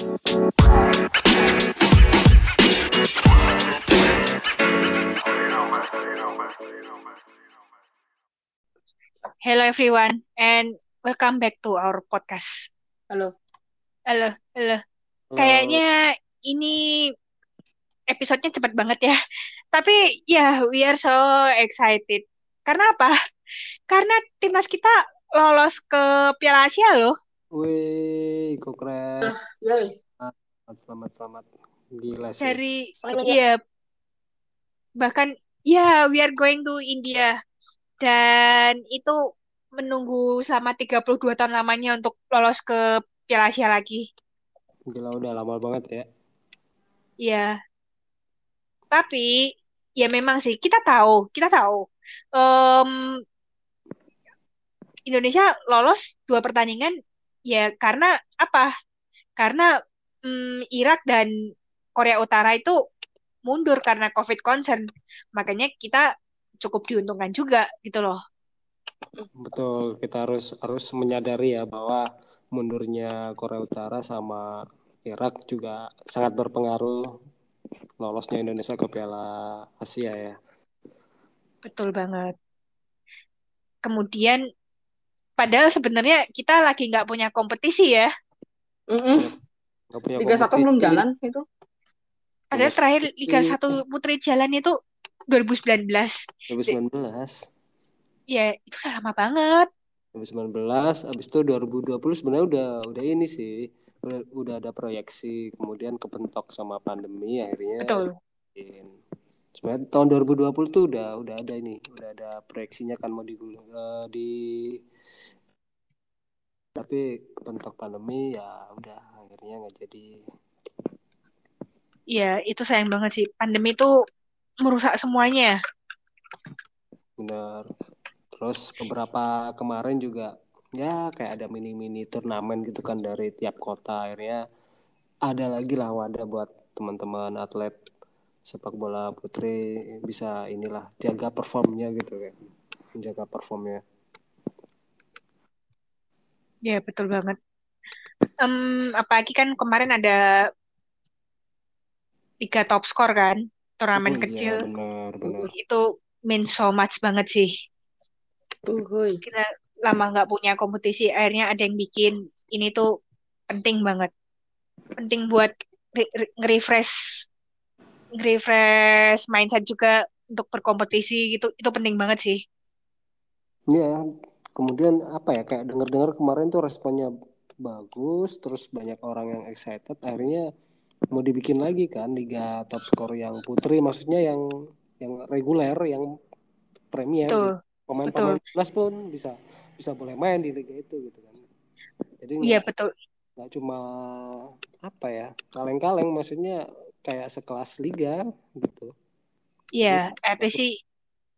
Hello everyone and welcome back to our podcast. Halo. Halo, halo. Halo. Kayaknya ini episodenya cepat banget ya. Tapi ya we are so excited. Karena apa? Karena timnas kita lolos ke Piala Asia loh. Wih, kok keren. Yoi. Selamat, selamat. Gila sih. Dari Selamat ya. iya bahkan ya we are going to India dan itu menunggu selama 32 tahun lamanya untuk lolos ke Piala Asia lagi. Gila udah lama banget ya. Iya. Tapi ya memang sih kita tahu, kita tahu em, Indonesia lolos dua pertandingan ya karena apa? Karena mm, Irak dan Korea Utara itu mundur karena COVID concern. Makanya kita cukup diuntungkan juga gitu loh. Betul, kita harus harus menyadari ya bahwa mundurnya Korea Utara sama Irak juga sangat berpengaruh lolosnya Indonesia ke Piala Asia ya. Betul banget. Kemudian padahal sebenarnya kita lagi nggak punya kompetisi ya. Gak punya Liga satu belum jalan itu. Padahal Iya, terakhir Liga tapi- 1 Putri jalan itu 2019. 2019. Ya, itu udah lama banget. 2019, habis itu 2020 sebenarnya udah udah ini sih. Udah, ada proyeksi, kemudian kepentok sama pandemi akhirnya Betul. Sebenarnya tahun 2020 tuh udah udah ada ini, udah ada proyeksinya kan mau digulung eh, di tapi kepentok pandemi ya udah akhirnya nggak jadi. Ya, itu sayang banget sih. Pandemi itu merusak semuanya. Benar. Terus beberapa kemarin juga ya kayak ada mini-mini turnamen gitu kan dari tiap kota akhirnya ada lagi lah wadah buat teman-teman atlet sepak bola putri bisa inilah jaga performnya gitu kan menjaga performnya Ya, betul banget. Em, apalagi kan kemarin ada Liga Top Skor kan, turnamen Oh iya kecil. benar benar Itu mean so much banget sih. Uhuy. Kita lama nggak punya kompetisi, akhirnya ada yang bikin ini tuh penting banget. Penting buat re- re- nge-refresh nge-refresh mindset juga untuk berkompetisi gitu. Itu penting banget sih. ya kemudian apa ya kayak dengar-dengar kemarin tuh responnya bagus terus banyak orang yang excited akhirnya mau dibikin lagi kan liga top skor yang putri maksudnya yang yang reguler yang premier gitu. pemain-pemain timnas pun bisa bisa boleh main di liga itu gitu kan jadi Iya, betul. nggak cuma apa ya kaleng-kaleng maksudnya kayak sekelas liga gitu Iya, least sih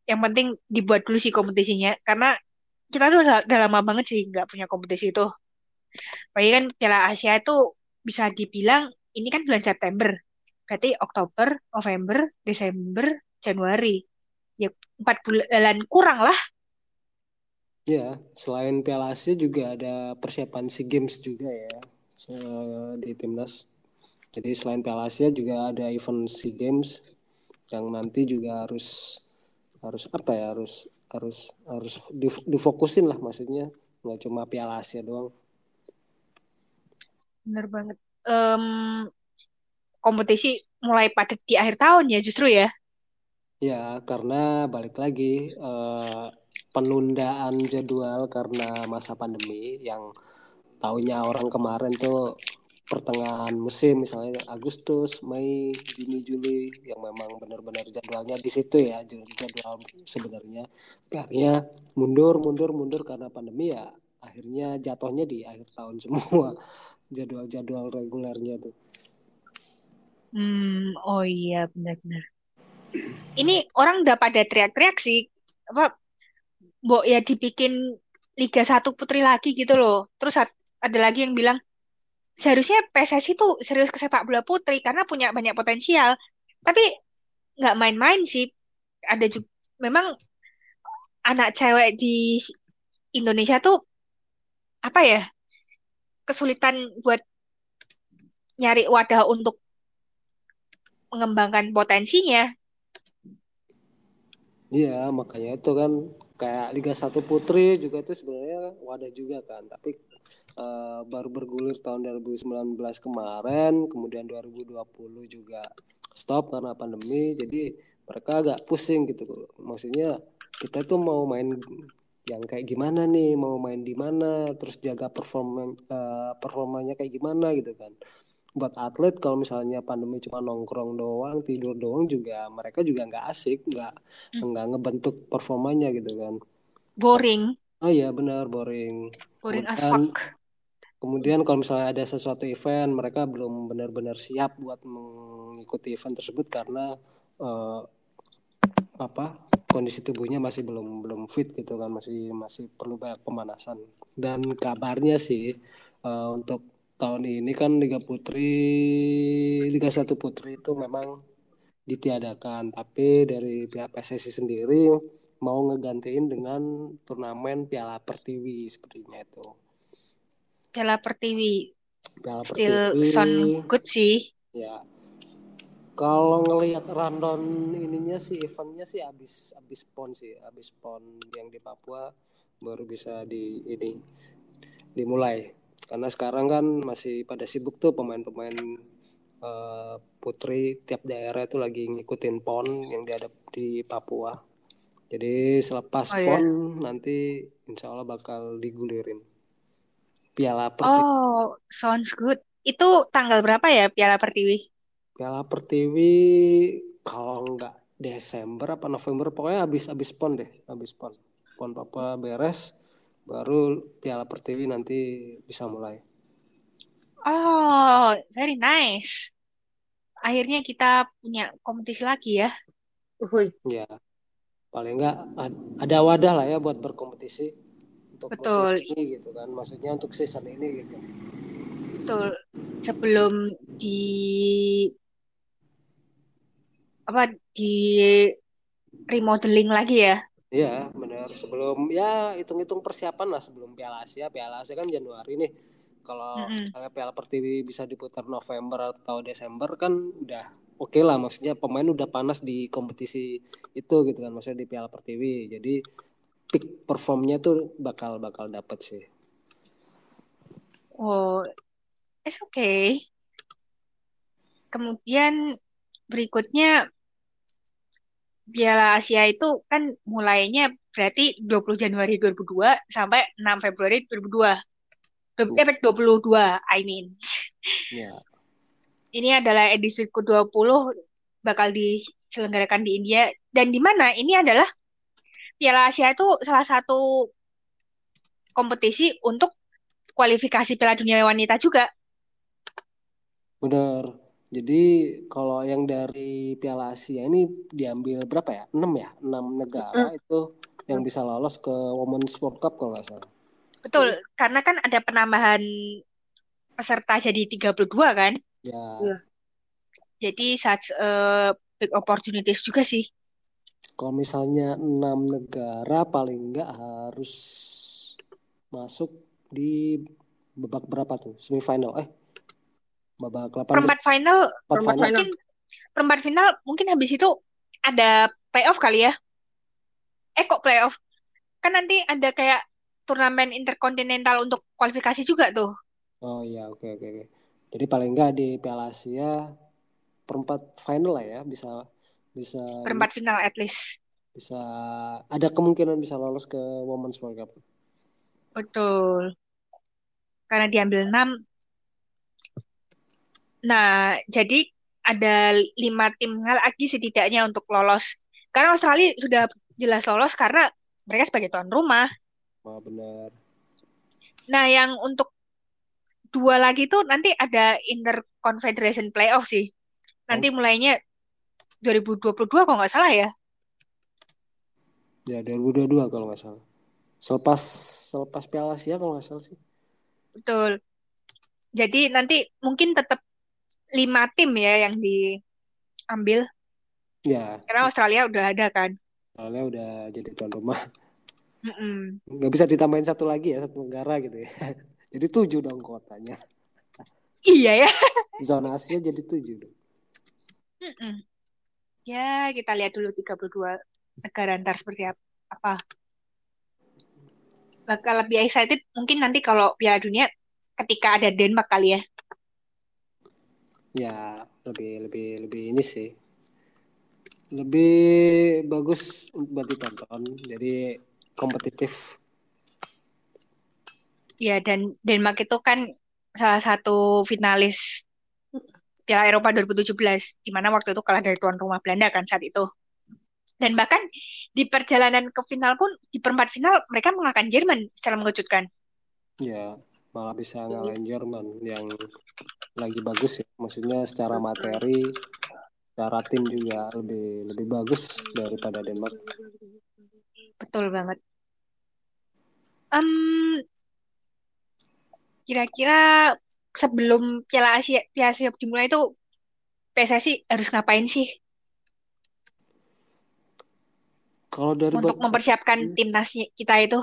yang penting dibuat dulu sih kompetisinya karena kita tuh udah, lama banget sih nggak punya kompetisi itu. Apalagi kan Piala Asia itu bisa dibilang ini kan bulan September. Berarti Oktober, November, Desember, Januari. Ya empat bulan kurang lah. Ya, selain Piala Asia juga ada persiapan SEA Games juga ya di timnas. Jadi selain Piala Asia juga ada event SEA Games yang nanti juga harus harus apa ya harus harus harus dif- difokusin lah maksudnya nggak cuma Piala Asia doang. Bener banget. Em, kompetisi mulai padat di akhir tahun ya justru ya. Ya karena balik lagi eh, penundaan jadwal karena masa pandemi yang taunya orang kemarin tuh pertengahan musim misalnya Agustus, Mei, Juni, Juli yang memang benar-benar jadwalnya di situ ya jadwal sebenarnya akhirnya mundur mundur mundur karena pandemi ya akhirnya jatuhnya di akhir tahun semua jadwal-jadwal regulernya tuh Hmm, oh iya benar-benar. Ini orang udah pada teriak-teriak sih, apa, Mbok ya dibikin Liga 1 Putri lagi gitu loh. Terus ad- ada lagi yang bilang seharusnya PSSI tuh serius ke sepak bola putri karena punya banyak potensial. Tapi nggak main-main sih. Ada juga memang anak cewek di Indonesia tuh apa ya kesulitan buat nyari wadah untuk mengembangkan potensinya. Iya, makanya itu kan kayak Liga 1 Putri juga itu sebenarnya wadah juga kan. Tapi eh, baru bergulir tahun 2019 kemarin, kemudian 2020 juga stop karena pandemi. Jadi mereka agak pusing gitu. Maksudnya kita tuh mau main yang kayak gimana nih, mau main di mana, terus jaga performa eh, performanya kayak gimana gitu kan buat atlet kalau misalnya pandemi cuma nongkrong doang tidur doang juga mereka juga nggak asik nggak nggak ngebentuk performanya gitu kan Boring, oh iya benar boring boring as Kemudian- fuck. kemudian kalau misalnya ada sesuatu event mereka belum benar-benar siap buat mengikuti event tersebut karena eh, apa kondisi tubuhnya masih belum belum fit gitu kan masih masih perlu banyak pemanasan dan kabarnya sih eh, untuk tahun ini kan Liga Putri Liga 1 Putri itu memang ditiadakan tapi dari pihak PSSI sendiri mau ngegantiin dengan turnamen Piala Pertiwi sepertinya itu. Piala Pertiwi. Piala still Pertiwi. sound good sih. ya. Kalau ngelihat rundown ininya sih eventnya sih habis habis pon sih habis pon yang di Papua baru bisa di ini dimulai. Karena sekarang kan masih pada sibuk tuh pemain-pemain eh, putri tiap daerah itu lagi ngikutin pon yang diadap di Papua jadi selepas Oh, iya. pon nanti insya Allah bakal digulirin Piala Pertiwi Oh, sounds good. Itu tanggal berapa ya Piala Pertiwi? Piala Pertiwi kalau nggak Desember apa November pokoknya habis habis pon deh habis pon pon Papua beres baru Piala Pertiwi nanti bisa mulai Oh, very nice. Akhirnya kita punya kompetisi lagi ya. Uhuy. ya paling nggak ad- ada wadah lah ya buat berkompetisi untuk Betul. musim ini gitu kan maksudnya untuk season ini gitu Betul. Sebelum di apa di remodeling lagi ya. Iya benar sebelum ya hitung-hitung persiapan lah sebelum Piala Asia Piala Asia kan Januari nih kalau Mm-mm. misalnya Piala Pertiwi bisa diputar November atau Desember kan udah oke lah maksudnya pemain udah panas di kompetisi itu gitu kan maksudnya di Piala Pertiwi jadi peak performnya tuh bakal bakal dapet sih Oh, it's okay. Kemudian berikutnya Piala Asia itu kan mulainya berarti 20 Januari 2002 sampai 6 Februari 2002. Du- Eh, 22, I mean. ya Ini adalah edisi ke-20 bakal diselenggarakan di India. Dan di mana? Ini adalah Piala Asia itu salah satu kompetisi untuk kualifikasi Piala Dunia Wanita juga. benar. Jadi kalau yang dari Piala Asia ini diambil berapa ya? 6 ya? 6 negara itu yang bisa lolos ke Women's World Cup kalau nggak salah Betul, karena kan ada penambahan peserta jadi 32 kan. ya Iya. Jadi such a big opportunities juga sih. Kalau misalnya enam negara paling nggak harus masuk di babak berapa tuh? Semifinal eh babak 18 Perempat final empat perempat final. final. mungkin perempat final mungkin habis itu ada playoff kali ya. Eh kok playoff? Kan nanti ada kayak turnamen interkontinental untuk kualifikasi juga tuh. Oh iya oke oke oke. Jadi paling nggak di Piala Asia perempat final lah ya bisa bisa Perempat final at least. bisa ada kemungkinan bisa lolos ke Women's World Cup. Betul. Karena diambil 6. Nah, jadi ada lima tim lagi setidaknya untuk lolos. Karena Australia sudah jelas lolos karena mereka sebagai tuan rumah. Wah benar. Nah, yang untuk dua lagi tuh nanti ada Inter Confederation Playoff sih. Nanti mulainya 2022 kalau nggak salah ya. Ya 2022 kalau nggak salah. Selepas selepas Piala Asia kalau nggak salah sih. Betul. Jadi nanti mungkin tetap lima tim ya yang diambil. Ya, Karena Australia udah ada kan. soalnya udah jadi tuan rumah. Mm-mm. nggak bisa ditambahin satu lagi ya satu negara gitu ya jadi tujuh dong kotanya Iya ya. Zona Asia jadi tujuh dong. Mm-mm. Ya, kita lihat dulu 32 negara ntar seperti ap- apa. Bakal lebih excited mungkin nanti kalau Piala Dunia ketika ada Denmark kali ya. Ya lebih lebih lebih ini sih. Lebih bagus buat ditonton. Jadi kompetitif. Ya, dan Denmark itu kan salah satu finalis Piala Eropa 2017, di mana waktu itu kalah dari tuan rumah Belanda kan saat itu. Dan bahkan di perjalanan ke final pun, di perempat final mereka mengalahkan Jerman secara mengejutkan. Ya malah bisa ngalahin Jerman yang lagi bagus ya. Maksudnya secara materi, secara tim juga lebih lebih bagus daripada Denmark. Betul banget. Em, kira-kira sebelum Piala Asia Piala Asia dimulai itu PSSI harus ngapain sih Kalau dari untuk mempersiapkan timnas kita itu?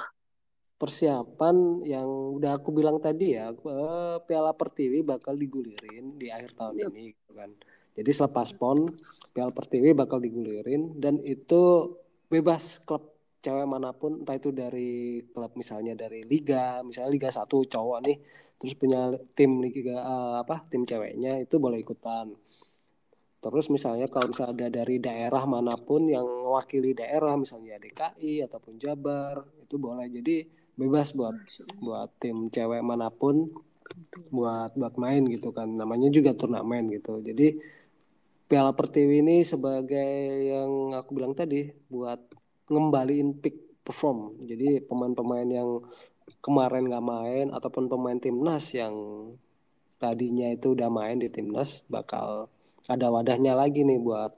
persiapan yang udah aku bilang tadi ya, eh, Piala Pertiwi bakal digulirin di akhir tahun Yap. ini gitu kan. Jadi selepas PON, Piala Pertiwi bakal digulirin dan itu bebas klub cewek mana pun, entah itu dari klub misalnya dari liga, misalnya Liga 1 cowok nih, terus punya tim liga eh, apa? tim ceweknya itu boleh ikutan. Terus misalnya kalau misalnya ada dari daerah mana pun yang mewakili daerah, misalnya DKI ataupun Jabar, itu boleh. Jadi bebas buat buat tim cewek mana pun buat buat main gitu kan. Namanya juga turnamen gitu. Jadi Piala Pertiwi ini sebagai yang aku bilang tadi buat ngembaliin peak perform. Jadi pemain-pemain yang kemarin nggak main ataupun pemain timnas yang tadinya itu udah main di timnas bakal ada wadahnya lagi nih buat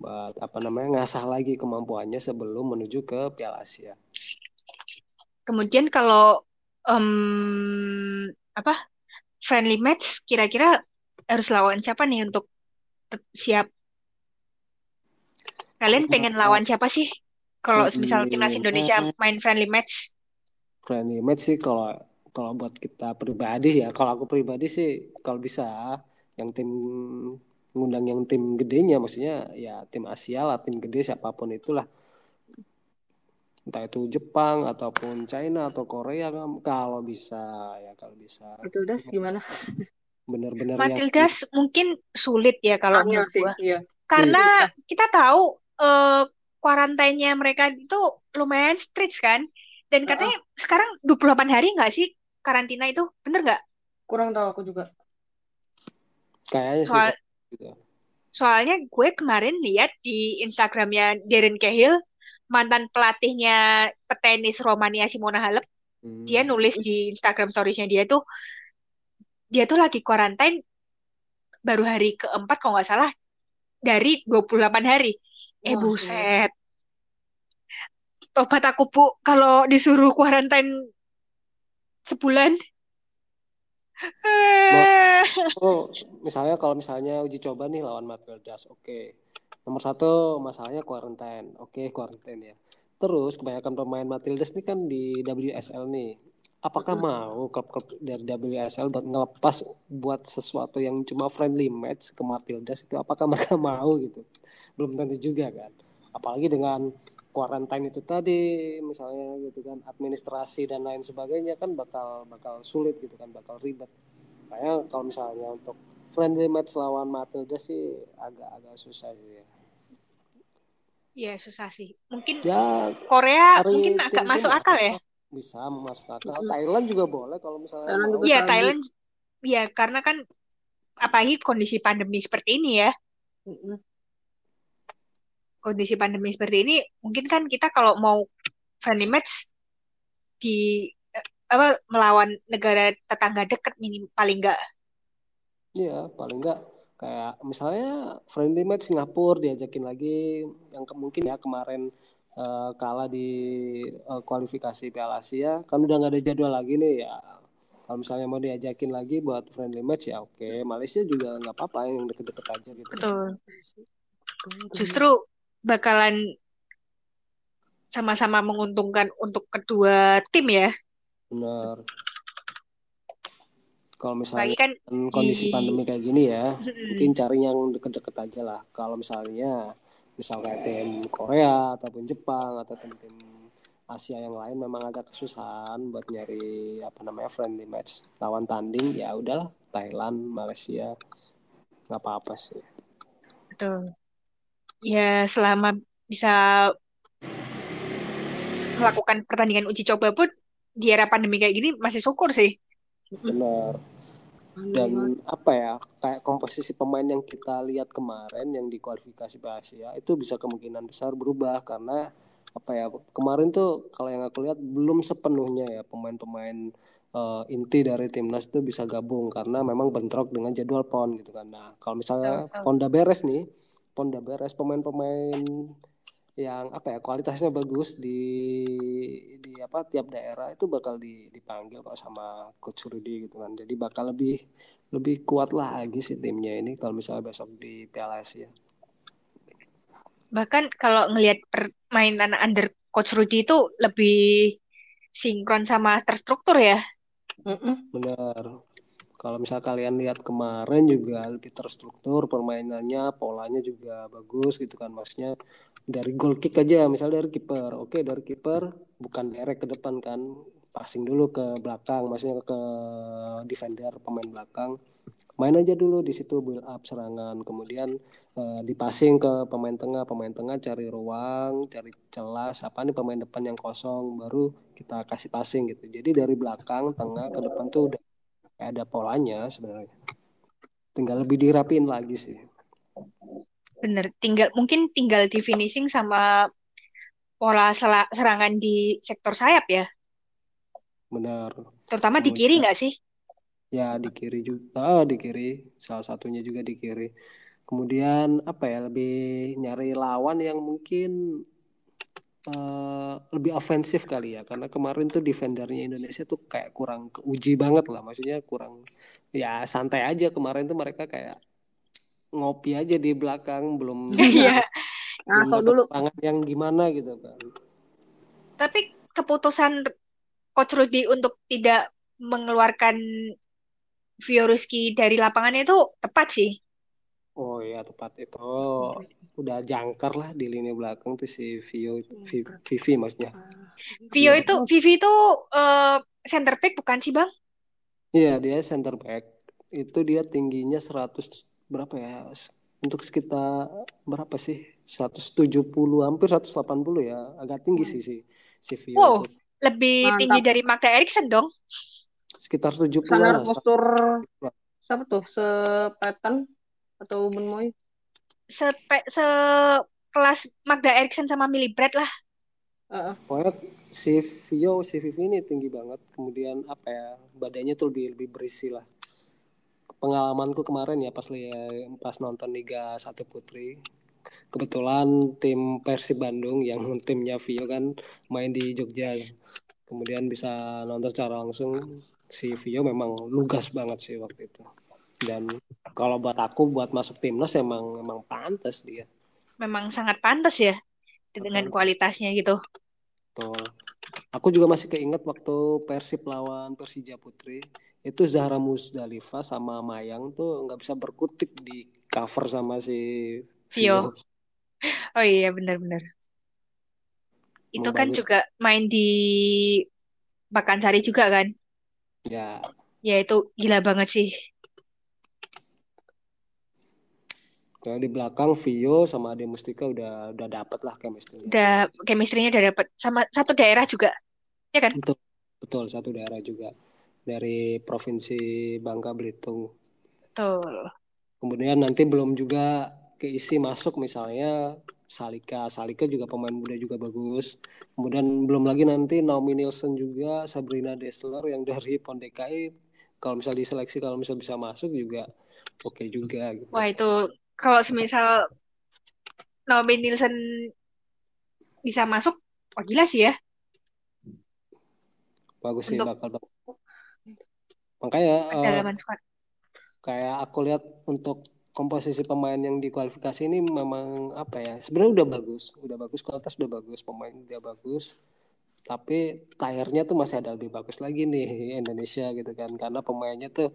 buat apa namanya ngasah lagi kemampuannya sebelum menuju ke Piala Asia. Kemudian kalau em, apa friendly match kira-kira harus lawan siapa nih untuk siap? Kalian pengen lawan siapa sih? Kalau misal timnas Indonesia main friendly match, friendly match sih kalau kalau buat kita pribadi ya kalau aku pribadi sih kalau bisa yang tim ngundang yang tim gedenya maksudnya ya tim Asia lah tim gede siapa pun itulah entah itu Jepang ataupun China atau Korea kalau bisa ya kalau bisa Matildas gimana? bener-bener yang Matildas mungkin sulit ya kalau Angel menurut gua. iya. Karena kita tahu eh kuarantainnya mereka itu lumayan strict kan. Dan katanya sekarang 28 hari nggak sih karantina itu? Bener nggak? Kurang tahu aku juga. kayaknya sih Soal- gitu. Soalnya gue kemarin lihat di Instagramnya Darren Cahill, mantan pelatihnya petenis Romania Simona Halep, Hmm. dia nulis di Instagram storiesnya dia tuh, dia tuh lagi kuarantain baru hari keempat kalau nggak salah dari 28 hari. Eh Wah, buset. Tobat aku bu kalau disuruh kuarantain sebulan. Oh, misalnya kalau misalnya uji coba nih lawan Matildas, oke. Nomor satu masalahnya quarantine, oke quarantine ya. Terus kebanyakan pemain Matildas ini kan di WSL nih. Apakah mau klub-klub dari WSL buat ngelepas buat sesuatu yang cuma friendly match ke Matildas itu apakah mereka mau gitu? Belum tentu juga kan. Apalagi dengan quarantine itu tadi misalnya gitu kan administrasi dan lain sebagainya kan bakal bakal sulit gitu kan bakal ribet Kayaknya kalau misalnya untuk friendly match lawan Matilda sih agak-agak susah sih ya. ya susah sih. Mungkin Ya Korea mungkin agak masuk akal ya. Bisa masuk akal. Mm-mm. Thailand juga boleh kalau misalnya Thailand mau. juga. Iya. Thailand, ya karena kan apalagi kondisi pandemi seperti ini ya. Mm-mm. Kondisi pandemi seperti ini, mungkin kan kita kalau mau friendly match di eh, apa melawan negara tetangga dekat minim paling enggak Iya, paling enggak kayak misalnya friendly match Singapura diajakin lagi yang ke- mungkin ya kemarin eh, kalah di eh, kualifikasi Piala Asia kan udah nggak ada jadwal lagi nih ya. Kalau misalnya mau diajakin lagi buat friendly match ya oke. Malaysia juga nggak apa-apa yang deket-deket aja gitu. Betul. Justru bakalan sama-sama menguntungkan untuk kedua tim ya. benar Kalau misalnya kan kondisi di pandemi kayak gini ya, Mm-mm. mungkin cari yang deket-deket aja lah. Kalau misalnya misal kayak tim Korea ataupun Jepang atau tim-tim Asia yang lain memang agak kesusahan buat nyari apa namanya friendly match lawan tanding ya udahlah Thailand, Malaysia nggak apa-apa sih. Betul. Ya selama bisa melakukan pertandingan uji coba pun di era pandemi kayak gini masih syukur sih. Benar. Dan apa ya kayak komposisi pemain yang kita lihat kemarin yang di kualifikasi Asia itu bisa kemungkinan besar berubah karena apa ya kemarin tuh kalau yang aku lihat belum sepenuhnya ya pemain-pemain uh, inti dari timnas itu bisa gabung karena memang bentrok dengan jadwal pon gitu kan. Nah kalau misalnya Betul, betul. pon udah beres nih, pon udah beres pemain-pemain yang apa ya kualitasnya bagus di di apa tiap daerah itu bakal di, dipanggil kok sama coach Rudy gitu kan jadi bakal lebih lebih kuat lagi sih timnya ini kalau misalnya besok di Piala Asia Bahkan kalau ngelihat permainan under coach Rudy itu lebih sinkron sama terstruktur ya. Mm-mm. benar kalau misal kalian lihat kemarin juga lebih terstruktur permainannya polanya juga bagus gitu kan maksudnya dari goal kick aja misal dari kiper. Oke dari kiper bukan direct ke depan kan passing dulu ke belakang maksudnya ke defender pemain belakang. Main aja dulu di situ build up serangan kemudian eh, dipassing ke pemain tengah pemain tengah cari ruang cari celah siapa nih pemain depan yang kosong baru kita kasih passing gitu. Jadi dari belakang tengah ke depan tuh udah kayak ada polanya sebenarnya. Tinggal lebih dirapiin lagi sih. Bener, tinggal mungkin tinggal di finishing sama pola serangan di sektor sayap ya. benar Terutama di kiri nggak sih? ya di kiri juga. Oh, di kiri. Salah satunya juga di kiri. Kemudian apa ya lebih nyari lawan yang mungkin eh, lebih ofensif kali ya karena kemarin tuh defendernya Indonesia tuh kayak kurang keuji banget lah maksudnya kurang ya santai aja kemarin tuh mereka kayak ngopi aja di belakang belum Iya. Ngaso dulu. serangan yang gimana gitu kan Tapi keputusan coach Rudy untuk tidak mengeluarkan Fioruski dari lapangannya itu tepat sih. Oh ya tepat itu udah jangkar lah di lini belakang tuh si Vio Vi- Vivi maksudnya Vio Iya. itu Vivi itu eh, center back bukan sih bang? Iya, dia center back. Itu dia tingginya 100 berapa ya? Untuk sekitar berapa sih? 170 hampir 180 ya. Agak tinggi sih si si Vio Wow, itu. lebih Mantap. tinggi dari Magda Eriksson dong. Sekitar 70 Standar lah. postur siapa tuh? Sepetan atau Benmoy? Sepe, sekelas Magda Eriksson sama Millie Brad lah. Heeh. Pokoknya si Vio, si Vivi ini tinggi banget. Kemudian apa ya? Badannya tuh lebih lebih berisi lah. Pengalamanku kemarin ya pas pas nonton Liga 1 Putri. Kebetulan tim Persib Bandung yang timnya Vio kan main di Jogja. Kemudian bisa nonton secara langsung si Vio memang lugas banget sih waktu itu. Dan kalau buat aku buat masuk timnas emang emang pantas dia. Memang sangat pantas ya dengan kualitasnya gitu. Betul. Aku juga masih keinget waktu Persib lawan Persija Putri itu Zahra Musdalifah sama Mayang tuh nggak bisa berkutik di cover sama si Vio. Oh iya benar-benar. Itu kan bagus. juga main di Pakansari juga kan? Ya, Ya itu gila banget sih. Kayak di belakang Vio sama Ade Mustika udah udah dapet lah chemistry-nya. Udah chemistry-nya udah dapet sama satu daerah juga. Ya kan? Betul, betul satu daerah juga dari provinsi Bangka Belitung. Betul. Kemudian nanti belum juga keisi masuk misalnya Salika. Salika juga pemain muda juga bagus. Kemudian belum lagi nanti Naomi Nielsen juga, Sabrina Dessler yang dari Pon DKI. Kalau misal diseleksi, kalau misal bisa masuk juga oke juga gitu. Wah itu kalau semisal Naomi Nielsen bisa masuk, wah gila sih ya. Bagus sih Untuk- bakal bagus. Makanya squad. kayak aku lihat untuk komposisi pemain yang di kualifikasi ini memang apa ya sebenarnya udah bagus udah bagus kualitas udah bagus pemain udah bagus tapi tire-nya tuh masih ada lebih bagus lagi nih Indonesia gitu kan karena pemainnya tuh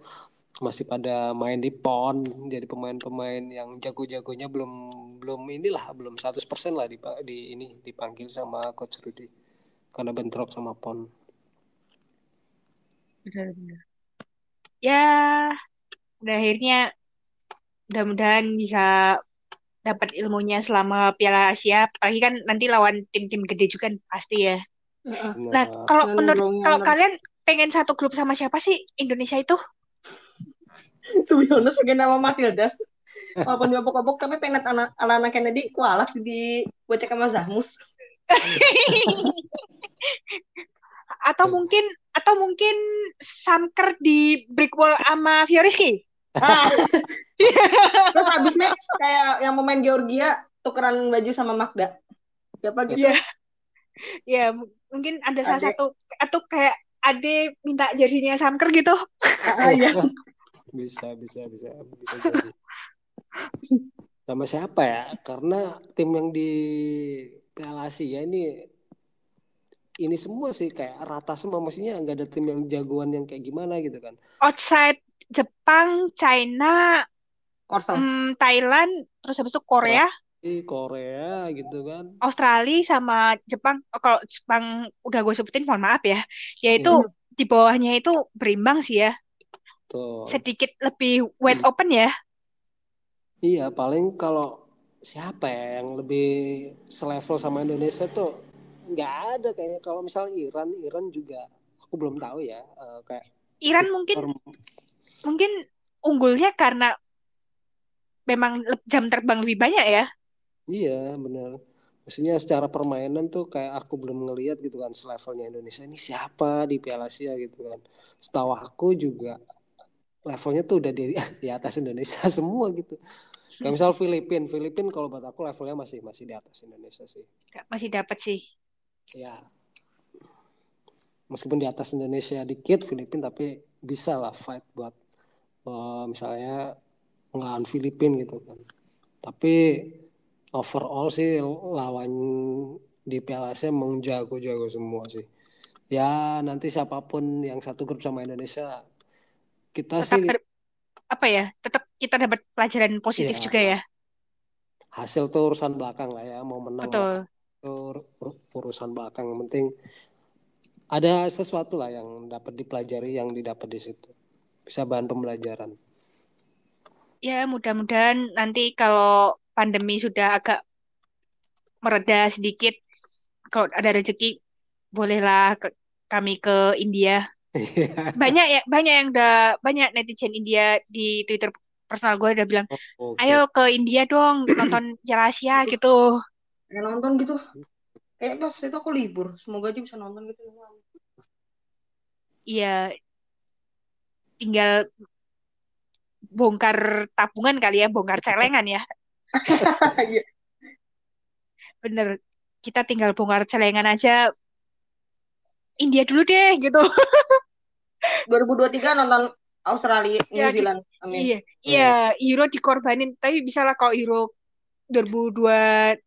masih pada main di PON jadi pemain-pemain yang jago-jagonya belum belum inilah belum 100% lah di, di ini dipanggil sama coach Rudy. Karena bentrok sama PON. Benar-benar. Ya udah akhirnya mudah-mudahan bisa dapat ilmunya selama Piala Asia. Apalagi kan nanti lawan tim-tim gede juga pasti ya. Nah kalau menurut kalau kalian pengen satu grup sama siapa sih Indonesia itu to be honest pengen nama Matilda. Walaupun dia bokok tapi pengen anak anak Kennedy kualah di cek sama Zahmus atau mungkin atau mungkin Samker di Brickwall sama Fioriski ah. terus habis match kayak yang pemain Georgia tukeran baju sama Magda. Siapa gitu? Ya ya mungkin ada salah satu atau kayak Ade minta jersinya Samker gitu. Ah, ya. Bisa bisa bisa bisa jadi. Sama siapa ya? Karena tim yang di Piala Asia ini ini semua sih kayak rata semua. Maksudnya nggak ada tim yang jagoan yang kayak gimana gitu kan. Outside Jepang China um, Thailand terus habis itu Korea. Korea gitu kan. Australia sama Jepang. Oh, kalau Jepang udah gue sebutin mohon maaf ya. Yaitu hmm. di bawahnya itu berimbang sih ya Tuh. sedikit lebih wide open ya? Iya paling kalau siapa ya yang lebih selevel sama Indonesia tuh nggak ada kayaknya. Kalau misalnya Iran Iran juga aku belum tahu ya uh, kayak Iran mungkin mungkin unggulnya karena memang jam terbang lebih banyak ya? Iya benar maksudnya secara permainan tuh kayak aku belum ngelihat gitu kan selevelnya Indonesia. Ini siapa di Piala Asia gitu kan? Setahu aku juga levelnya tuh udah di, di atas Indonesia semua gitu. Kayak misal Filipin Filipin kalau buat aku levelnya masih masih di atas Indonesia sih. Masih dapat sih. Ya. Meskipun di atas Indonesia dikit Filipina tapi bisa lah fight buat uh, misalnya ngelawan Filipina gitu kan. Tapi overall sih lawan di Piala Asia emang jago-jago semua sih. Ya nanti siapa pun yang satu grup sama Indonesia kita tetap sih apa ya tetap kita dapat pelajaran positif ya, juga ya. Hasil tuh urusan belakang lah ya mau menang Betul. urusan belakang. Yang penting ada sesuatu lah yang dapat dipelajari yang didapat di situ. Bisa bahan pembelajaran. Ya mudah-mudahan nanti kalau pandemi sudah agak mereda sedikit kalau ada rezeki bolehlah ke, kami ke India. iya. Banyak ya banyak yang udah banyak netizen India di Twitter personal gue udah bilang oh, okay. ayo ke India dong nonton Piala Asia gitu. Pengen nonton gitu. Kayak pas itu aku libur semoga aja bisa nonton gitu. Iya. Tinggal bongkar tabungan kali ya bongkar celengan ya. Iya. bener kita tinggal bongkar celengan aja. India dulu deh gitu 2023 nonton Australia New ya, Zealand. Amin. Iya iya. Euro dikorbanin. Tapi bisa lah kalau Euro 2002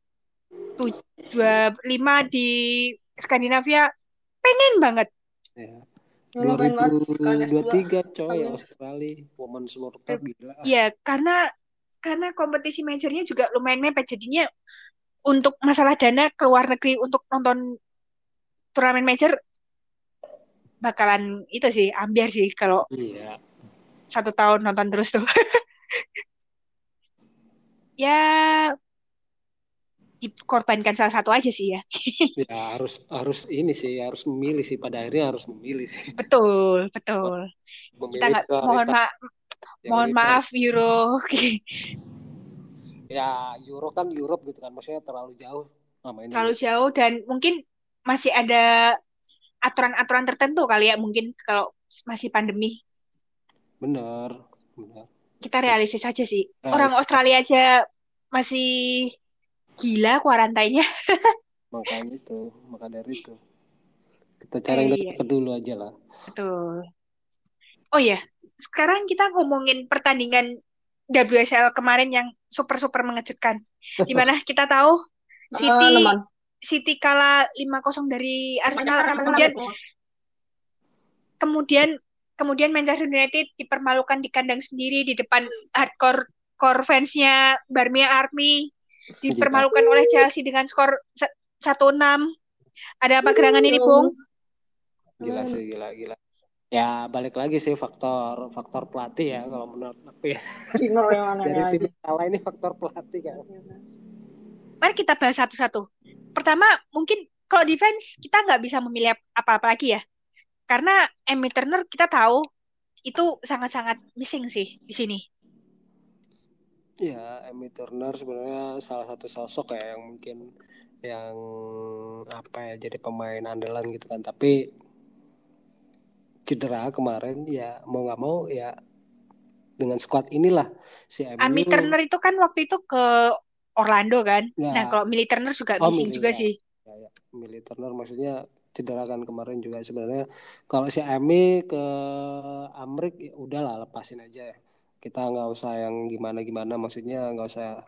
dua lima di Skandinavia pengen banget. Ya. 2023 coy Australia. Women's World Cup gila. Iya, karena karena kompetisi majornya juga lumayan mepet. Jadinya untuk masalah dana ke luar negeri untuk nonton turnamen major bakalan itu sih ambiar sih kalau iya. satu tahun nonton terus tuh. ya dikorbankan salah satu aja sih ya. ya harus harus ini sih harus memilih sih pada akhirnya harus memilih sih. Betul betul. Memilih Kita nggak mohon maaf mohon maaf Euro. ya Euro kan Europe gitu kan maksudnya terlalu jauh sama ini. Terlalu jauh dan mungkin masih ada aturan-aturan tertentu kali ya mungkin kalau masih pandemi. Benar, benar. Kita realistis aja sih. Realistis. Orang Australia aja masih gila kuarantainnya makanya itu maka dari itu kita cari yang iya. dulu aja lah betul oh ya sekarang kita ngomongin pertandingan WSL kemarin yang super super mengejutkan di mana kita tahu City uh, City kalah 5-0 dari Arsenal kemudian kemudian kemudian Manchester United dipermalukan di kandang sendiri di depan hardcore core fansnya Barmia Army. Dipermalukan oleh Chelsea dengan skor 1-6 ada apa gerangan ini Bung? Gila sih gila gila. Ya balik lagi sih faktor faktor pelatih ya kalau menurut aku ya. Dari tim kalah ini faktor pelatih kan mari kita bahas satu-satu. Pertama mungkin kalau defense kita nggak bisa memilih apa-apa lagi ya. Karena Emmy Turner kita tahu itu sangat-sangat missing sih di sini. Ya Emmy Turner sebenarnya salah satu sosok ya yang mungkin yang apa ya jadi pemain andalan gitu kan. Tapi cedera kemarin ya mau nggak mau ya dengan squad inilah si. Ami Turner itu kan waktu itu ke Orlando kan. Ya. Nah kalau Millie Turner juga oh, missing juga ya. sih. Ya, ya. Millie Turner maksudnya cedera kan kemarin juga sebenarnya kalau si Ami ke Amrik ya udahlah lepasin aja ya. Kita nggak usah yang gimana gimana maksudnya nggak usah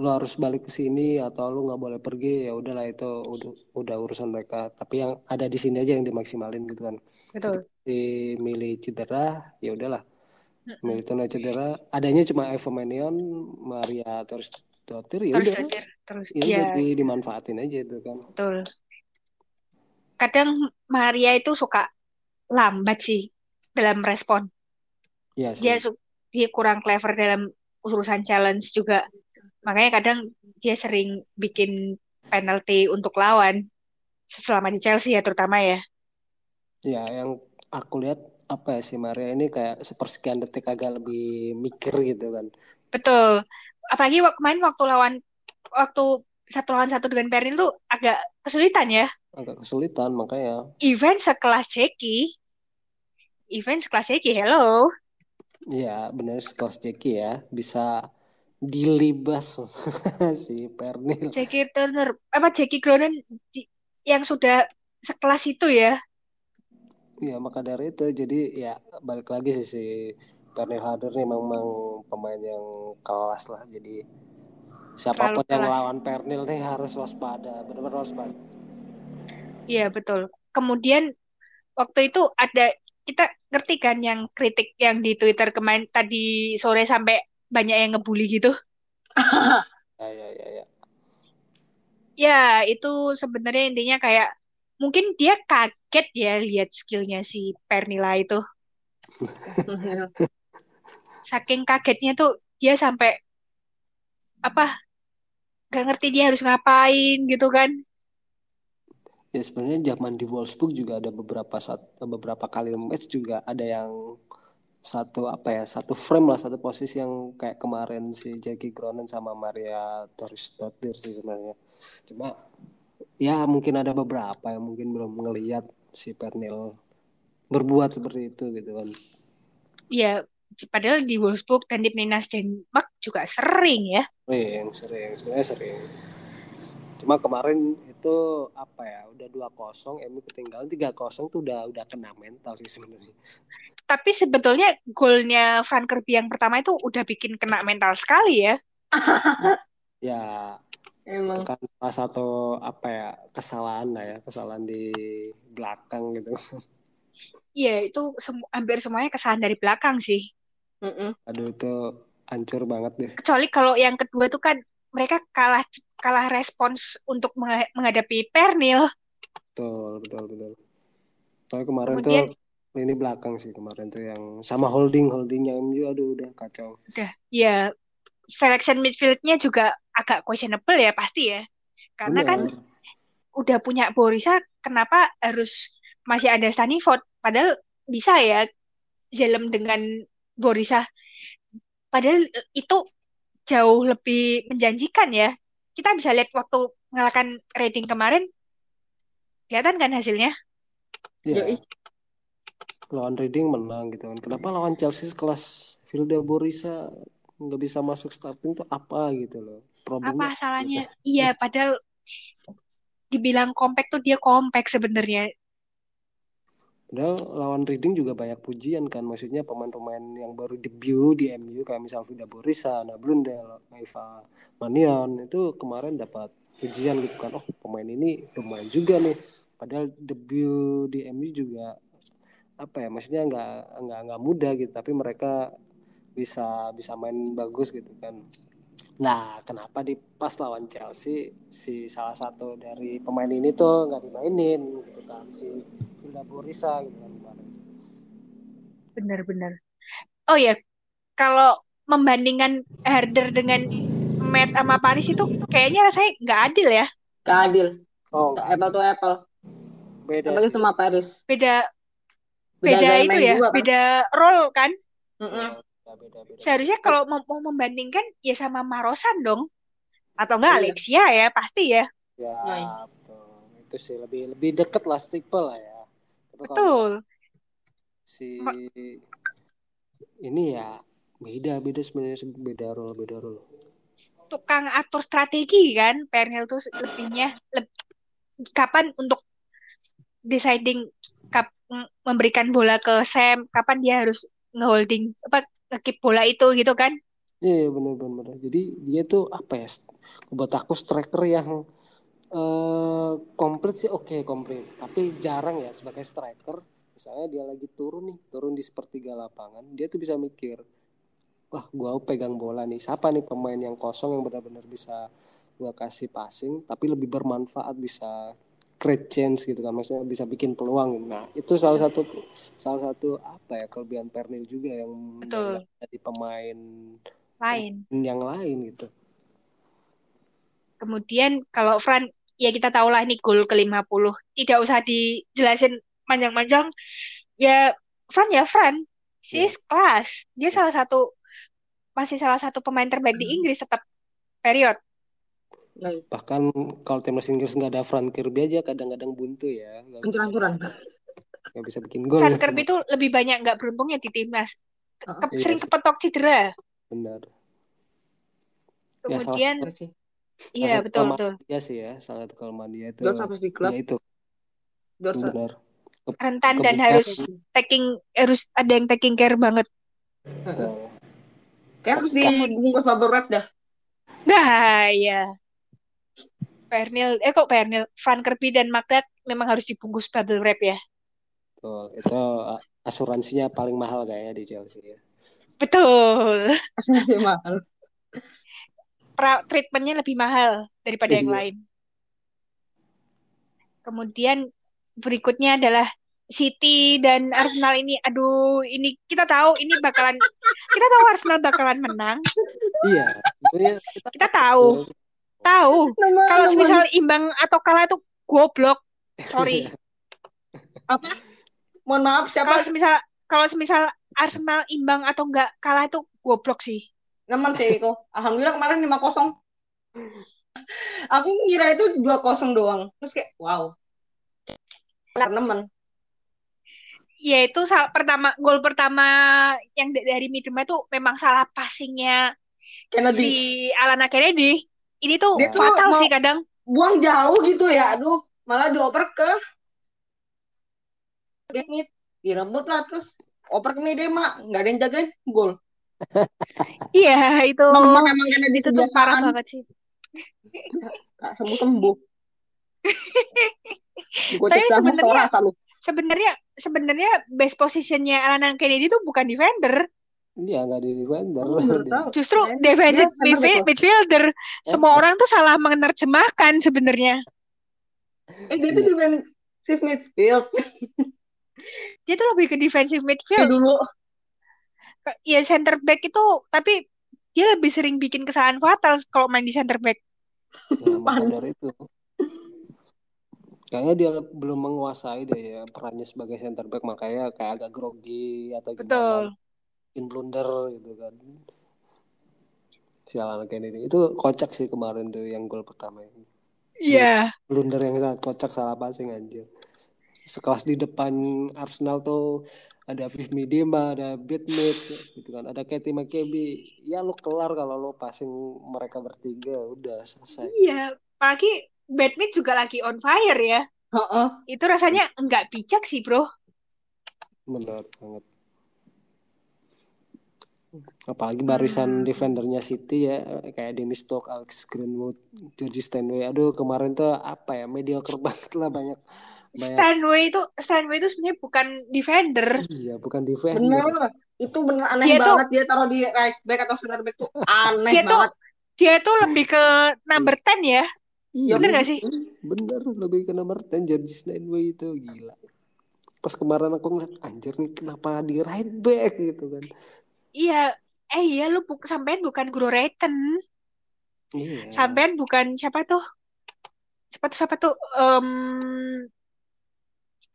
lo harus balik ke sini atau lo nggak boleh pergi ya udahlah itu udah, udah urusan mereka tapi yang ada di sini aja yang dimaksimalin gitu kan betul si milih cedera ya udahlah milih tuna cedera adanya cuma Eva Manion Maria terus Dotir ya udah. terus ya, ya. dimanfaatin aja itu kan. Betul. Kadang Maria itu suka lambat sih dalam respon. Ya, dia dia kurang clever dalam urusan challenge juga. Makanya kadang dia sering bikin penalti untuk lawan selama di Chelsea ya terutama ya. Ya yang aku lihat apa ya si Maria ini kayak sepersekian detik agak lebih mikir gitu kan. Betul apalagi kemarin waktu lawan waktu satu lawan satu dengan Perrin tuh agak kesulitan ya agak kesulitan makanya event sekelas Ceki event sekelas Ceki hello ya benar sekelas Ceki ya bisa dilibas si Pernil. Jackie Turner apa Jackie Cronin yang sudah sekelas itu ya? Iya maka dari itu jadi ya balik lagi sih si Pernil Harder nih memang pemain yang kelas lah jadi siapa pun yang lawan Pernil nih harus waspada benar-benar waspada. Iya betul. Kemudian waktu itu ada kita ngerti kan yang kritik yang di Twitter kemarin tadi sore sampai banyak yang ngebully gitu. ya, ya, ya, ya. Ya, itu sebenarnya intinya kayak mungkin dia kaget ya lihat skillnya si Pernila itu. Saking kagetnya tuh dia sampai apa gak ngerti dia harus ngapain gitu kan. Ya sebenarnya zaman di Wolfsburg juga ada beberapa saat beberapa kali match juga ada yang satu apa ya satu frame lah satu posisi yang kayak kemarin si Jackie Cronin sama Maria Torres Dottir sih sebenarnya. Cuma ya mungkin ada beberapa yang mungkin belum ngelihat si Pernil berbuat seperti itu gitu kan. Ya padahal di Wolfsburg dan di Minas Denmark juga sering ya sering sering sebenarnya sering cuma kemarin itu apa ya udah dua kosong Emi ketinggalan tiga kosong tuh udah udah kena mental sih sebenarnya tapi sebetulnya golnya Frank Kirby yang pertama itu udah bikin kena mental sekali ya. ya, emang kan salah satu apa ya kesalahan lah ya, kesalahan di belakang gitu. Iya, itu sem hampir semuanya kesalahan dari belakang sih. Mm. Aduh itu hancur banget deh. Kecuali kalau yang kedua tuh kan mereka kalah kalah respons untuk menghadapi Pernil. Betul, betul, betul. Tapi kemarin Kemudian, tuh ini belakang sih kemarin tuh yang sama holding holdingnya MU aduh udah kacau. Udah, ya selection midfieldnya juga agak questionable ya pasti ya, karena kan Benar. kan udah punya Borisa, kenapa harus masih ada Staniford? Padahal bisa ya Zelem dengan Borisa. Padahal itu jauh lebih menjanjikan ya. Kita bisa lihat waktu mengalahkan rating kemarin, kelihatan kan hasilnya? Iya lawan Reading menang gitu kan kenapa lawan Chelsea kelas Vilda Borisa nggak bisa masuk starting tuh apa gitu loh problemnya apa salahnya gitu. iya padahal dibilang kompak tuh dia kompak sebenarnya Padahal lawan Reading juga banyak pujian kan maksudnya pemain-pemain yang baru debut di MU kayak misal Vida Borisa, Ana Blundell, Eva Manion itu kemarin dapat pujian gitu kan. Oh pemain ini lumayan juga nih. Padahal debut di MU juga apa ya maksudnya nggak nggak nggak mudah gitu tapi mereka bisa bisa main bagus gitu kan. Nah kenapa di pas lawan Chelsea si salah satu dari pemain ini tuh nggak dimainin gitu kan si Hilda Borisa gitu kan kemarin Benar-benar. Oh ya, kalau membandingkan Herder dengan Matt sama Paris itu kayaknya rasanya nggak adil ya. Gak adil. oh Apple to apple. beda sih. sama Paris. Beda Beda beda itu ya, juga kan. beda role kan. Beda beda beda Seharusnya kalau mau, mau membandingkan ya sama Marosan dong. Atau enggak Iya. Alexia ya, pasti ya. ya Nah. betul. itu sih lebih lebih deket lah tipe lah ya tapi Betul. si Ma- ini ya beda beda sebenarnya beda role beda role Tukang atur strategi kan, Pernil tuh lebihnya leb- kapan untuk deciding kap, memberikan bola ke Sam, kapan dia harus ngeholding apa ngekip bola itu gitu kan. Iya, bener bener. Jadi dia tuh apa ya? Buat aku striker yang eh komplit sih oke komplit. Tapi jarang ya sebagai striker. Misalnya dia lagi turun nih, turun di sepertiga lapangan, dia tuh bisa mikir, wah gua pegang bola nih. Siapa nih pemain yang kosong yang benar-benar bisa gua kasih passing, tapi lebih bermanfaat bisa create chance gitu kan. Maksudnya bisa bikin peluang. Nah itu salah satu salah satu apa ya kelebihan Pernil juga yang Betul. yang nggak ada di pemain Lain. yang lain gitu. Kemudian kalau Fran, ya kita tahu lah ini gol ke-50. Tidak usah dijelasin panjang-panjang. Ya Fran ya Fran. Sis kelas. Dia salah satu masih salah satu pemain terbaik di Inggris tetap period. Nah, Bahkan kalau timnas Inggris nggak ada Frank Kirby aja kadang-kadang buntu ya. Hancur-hancuran. bisa- Nggak bisa bikin gol. Fran ya. Kirby itu lebih banyak nggak beruntungnya di timnas. Ke- Heeh. Iya sering sih. kepetok cedera. Benar. Ya, salah Kemudian, sih. Iya satu betul betul. Dia sih ya, salah satu kelemahan dia itu. George habis di klub. Ya itu, George benar. Ke- Rentan dan harus taking harus ada yang taking care banget. Betul. Kayak harus dibungkus bubble wrap dah. Nah, ya. Pernil, eh kok Pernil, Van Kirby dan Magdat memang harus dibungkus bubble wrap ya. Betul. Itu uh, asuransinya paling mahal kayaknya di Chelsea ya. Betul. Masih mahal. Treatmentnya lebih mahal daripada yang Iya. lain. Kemudian berikutnya adalah City dan Arsenal ini, aduh, ini kita tahu ini bakalan, kita tahu Arsenal bakalan menang, Iya, kita, kita tahu, tahu. Kalau misal imbang atau kalah itu goblok, sorry. apa? Mohon maaf Kalau siapa? semisal kalau semisal Arsenal imbang atau enggak kalah itu goblok sih. Nemen sih itu. Alhamdulillah kemarin 5-0. Aku ngira itu 2-0 doang. Terus kayak wow. Nemen. Ya itu pertama gol pertama yang da- dari Midema itu memang salah passingnya Kennedy. si Alana Kennedy. Ini tuh Dia tuh fatal mau- sih kadang. Buang jauh gitu ya. Aduh, malah dioper ke Smith. Direbut lah terus oper ke Midema. Nggak ada yang jagain. Gol. Iya itu Nemen emang Kennedy itu tuh parah banget sih. Nggak sembuh-sembuh. Gue Tapi sebenarnya-. Sebenarnya sebenarnya best positionnya Alana Kennedy itu bukan defender, Iya, nggak di defender. Oh, justru defensive betul. midfielder. Semua orang tuh salah menerjemahkan sebenarnya. Eh, dia tuh defensive midfield. Dia tuh lebih ke defensive midfield. dulu. Ya center back itu tapi dia lebih sering bikin kesalahan fatal kalau main di center back. Ya, maka dari itu. Kayaknya dia belum menguasai deh ya perannya sebagai center back makanya kayak agak grogi atau gimana. Betul. Bikin blunder gitu kan. Sialan Kennedy. Itu kocak sih kemarin tuh yang gol pertama. Iya. Blunder yang sangat kocak salah passing anjir. Sekelas di depan Arsenal tuh ada Viv Midema, ada Britmit gitu kan. Ada Katie McCabe. Ya lu kelar kalau lu passing mereka bertiga udah selesai. Iya. Apalagi Badmit juga lagi on fire ya. Heeh. Itu rasanya nggak bijak sih bro. Benar banget. apalagi barisan Hmm. defendernya City ya kayak Dennis Stoke, Alex Greenwood, George Stanway. Aduh kemarin tuh apa ya mediocre banget lah banyak banyak. Stanway itu Stanway itu sebenarnya bukan defender. Iya bukan defender. Bener. Itu bener aneh Dia tuh- banget dia taruh di right back atau center back tuh aneh Dia tuh banget. dia tuh lebih ke number 10 ya. Iya Bener gak sih? Bener lebih ke nomor 10 George Stanway itu gila. Pas kemarin aku ngeliat anjir nih kenapa di right back gitu kan. Iya, eh iya lu bu sampean bukan Guru Reiten. Iya. Sampean bukan siapa tuh? Siapa tuh siapa tuh? Em,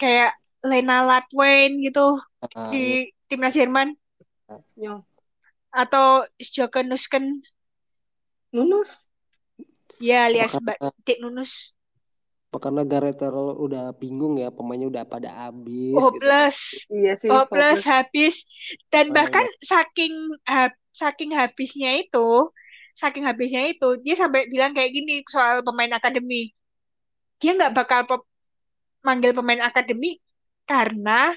kayak Lena Latwain gitu Nah, di timnas Jerman. Yang atau Joko Nusken. Nunus. ya alias Dik Nunus. Karena Gareth Bale udah bingung ya pemainnya udah pada habis oh gitu. plus Iya sih. oh plus habis. Dan Oh, bahkan saking ha- saking habisnya itu saking habisnya itu dia sampai bilang kayak gini soal pemain akademi. Dia nggak bakal manggil pemain akademi karena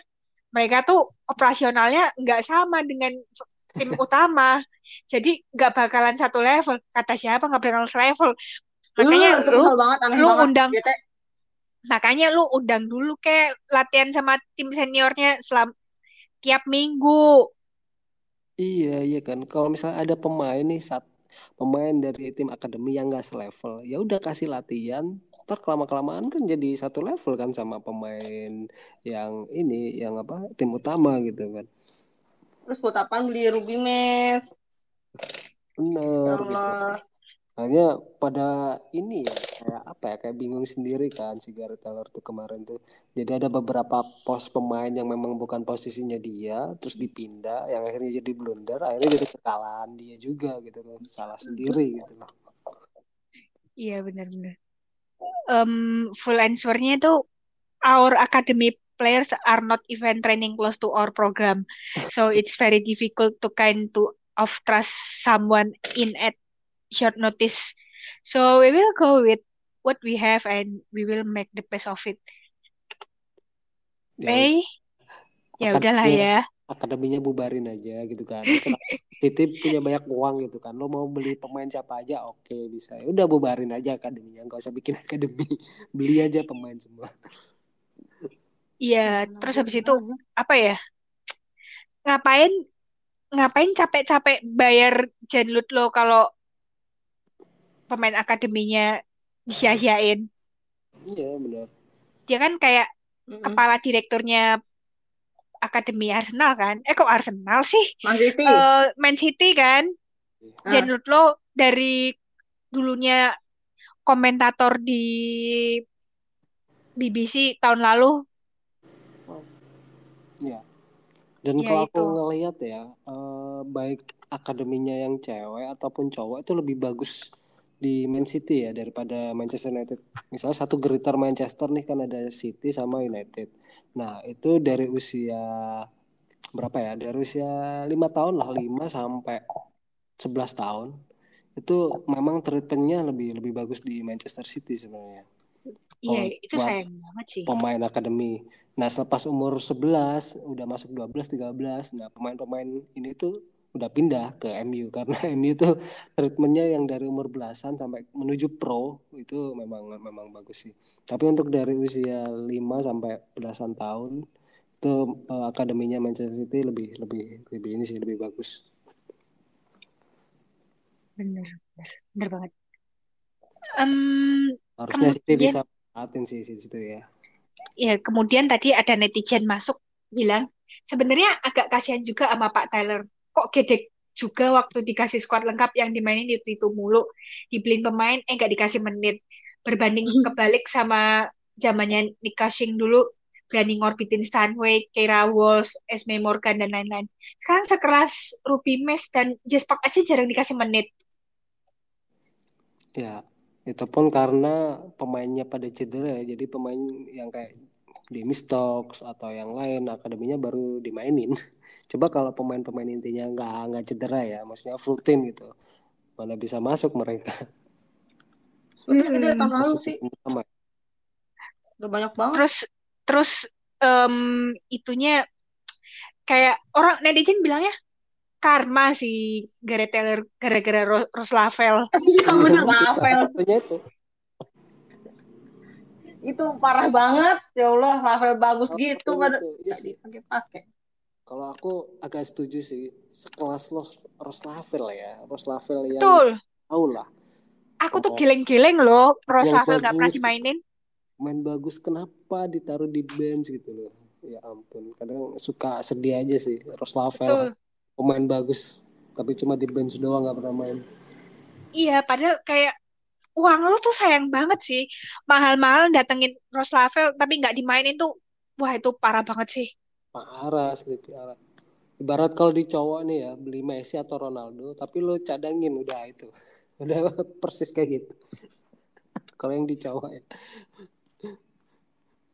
mereka tuh operasionalnya nggak sama dengan tim utama. Jadi nggak bakalan satu level. Kata siapa nggak bakalan selevel makanya Makanya lu kesel banget aneh lu banget. undang makanya lu undang dulu kayak latihan sama tim seniornya selam tiap minggu. Iya iya kan. Kalau misalnya ada pemain nih saat pemain dari tim akademi yang nggak selevel ya udah kasih latihan ntar kelama kelamaan kan jadi satu level kan sama pemain yang ini yang apa tim utama gitu kan terus buat apaan beli Ruby Mes? Ya bener gitu Allah. Hanya pada ini ya kayak apa ya kayak bingung sendiri kan si Gareth Taylor tuh kemarin tuh. Jadi ada beberapa pos pemain yang memang bukan posisinya dia terus dipindah yang akhirnya jadi blunder akhirnya jadi kekalahan dia juga gitu kan salah sendiri gitu loh. iya benar-benar Em, full answernya itu our academy players are not even training close to our program. So it's very difficult to kind to of trust someone in at short notice. So we will go with what we have and we will make the best of it. Ya, eh ya udahlah ya akademinya bubarin aja gitu kan. City punya banyak uang gitu kan. Lo mau beli pemain siapa aja oke bisa. Ya udah bubarin aja akademinya, nggak usah bikin akademi. Beli aja pemain semua. Iya, terus habis itu apa ya? Ngapain ngapain capek-capek bayar Janlut lo kalau pemain akademinya disia-siain? Iya benar. Dia kan kayak Mm-mm. kepala direkturnya akademi Arsenal kan? Eh kok Arsenal sih? Man City. Eh, Man City kan? Ah. Lo dari dulunya komentator di BBC tahun lalu. Dan Ya, kalau aku ngelihat ya, eh, baik akademinya yang cewek ataupun cowok itu lebih bagus di Man City ya daripada Manchester United. Misalnya satu geritar Manchester nih kan ada City sama United. Nah itu dari usia berapa ya? Dari usia lima tahun lah, 5 sampai 11 tahun. Itu memang treatmentnya lebih lebih bagus di Manchester City sebenarnya. Iya, itu sayang banget sih. pemain akademi. Nah, selepas umur 11 udah masuk 12 13. Nah, pemain-pemain ini tuh udah pindah ke MU karena MU tuh treatmentnya yang dari umur belasan sampai menuju pro itu memang memang bagus sih. Tapi untuk dari usia 5 sampai belasan tahun itu eh, akademinya Manchester City lebih lebih lebih ini sih lebih bagus. Bener, bener, bener banget. Em, Harusnya City bisa manfaatin sih di situ ya. ya kemudian tadi ada netizen masuk bilang sebenarnya agak kasihan juga sama Pak Tyler. Kok gede juga waktu dikasih squad lengkap yang dimainin itu itu mulu, dibeliin pemain eh nggak dikasih menit. Berbanding kebalik sama zamannya Nick Cushing dulu berani ngorbitin Stanway, Keira Walsh, Esme Morgan dan lain-lain. Sekarang sekelas Ruby Mes dan Jess Park aja jarang dikasih menit. Ya, itu pun karena pemainnya pada cedera ya. Jadi pemain yang kayak Demi Stokes atau yang lain akademinya baru dimainin. Coba kalau pemain-pemain intinya nggak nggak cedera ya, maksudnya full team gitu, mana bisa masuk mereka Sebenarnya gede tahun lalu masuk sih. Udah banyak banget. Terus terus em, itunya kayak orang netizen bilangnya karma si Gareth Taylor gara-gara Ro- Rose Lavelle. Iya satunya itu. Itu parah banget. Ya Allah, Rafael bagus Salah gitu pada itu. Iya nggak sih. dipakai-pakai. Kalau aku agak setuju sih, sekelas Los Roslavel ya, Roslavel yang Betul. tahu lah, Aku tuh geleng-geleng loh Lavelle nggak pernah dimainin. main bagus kenapa ditaruh di bench gitu loh. Ya ampun, kadang suka sedih aja sih Betul. Roslavel pemain bagus, tapi cuma di bench doang nggak pernah main. Iya, padahal kayak uang lu tuh sayang banget sih. Mahal-mahal datengin Rose Lavelle tapi nggak dimainin tuh. Wah, itu parah banget sih. Parah asli parah. Ibarat kalau di cowok nih ya, beli Messi atau Ronaldo, tapi lo cadangin udah itu. Udah persis kayak gitu. Kalau yang di cowok ya.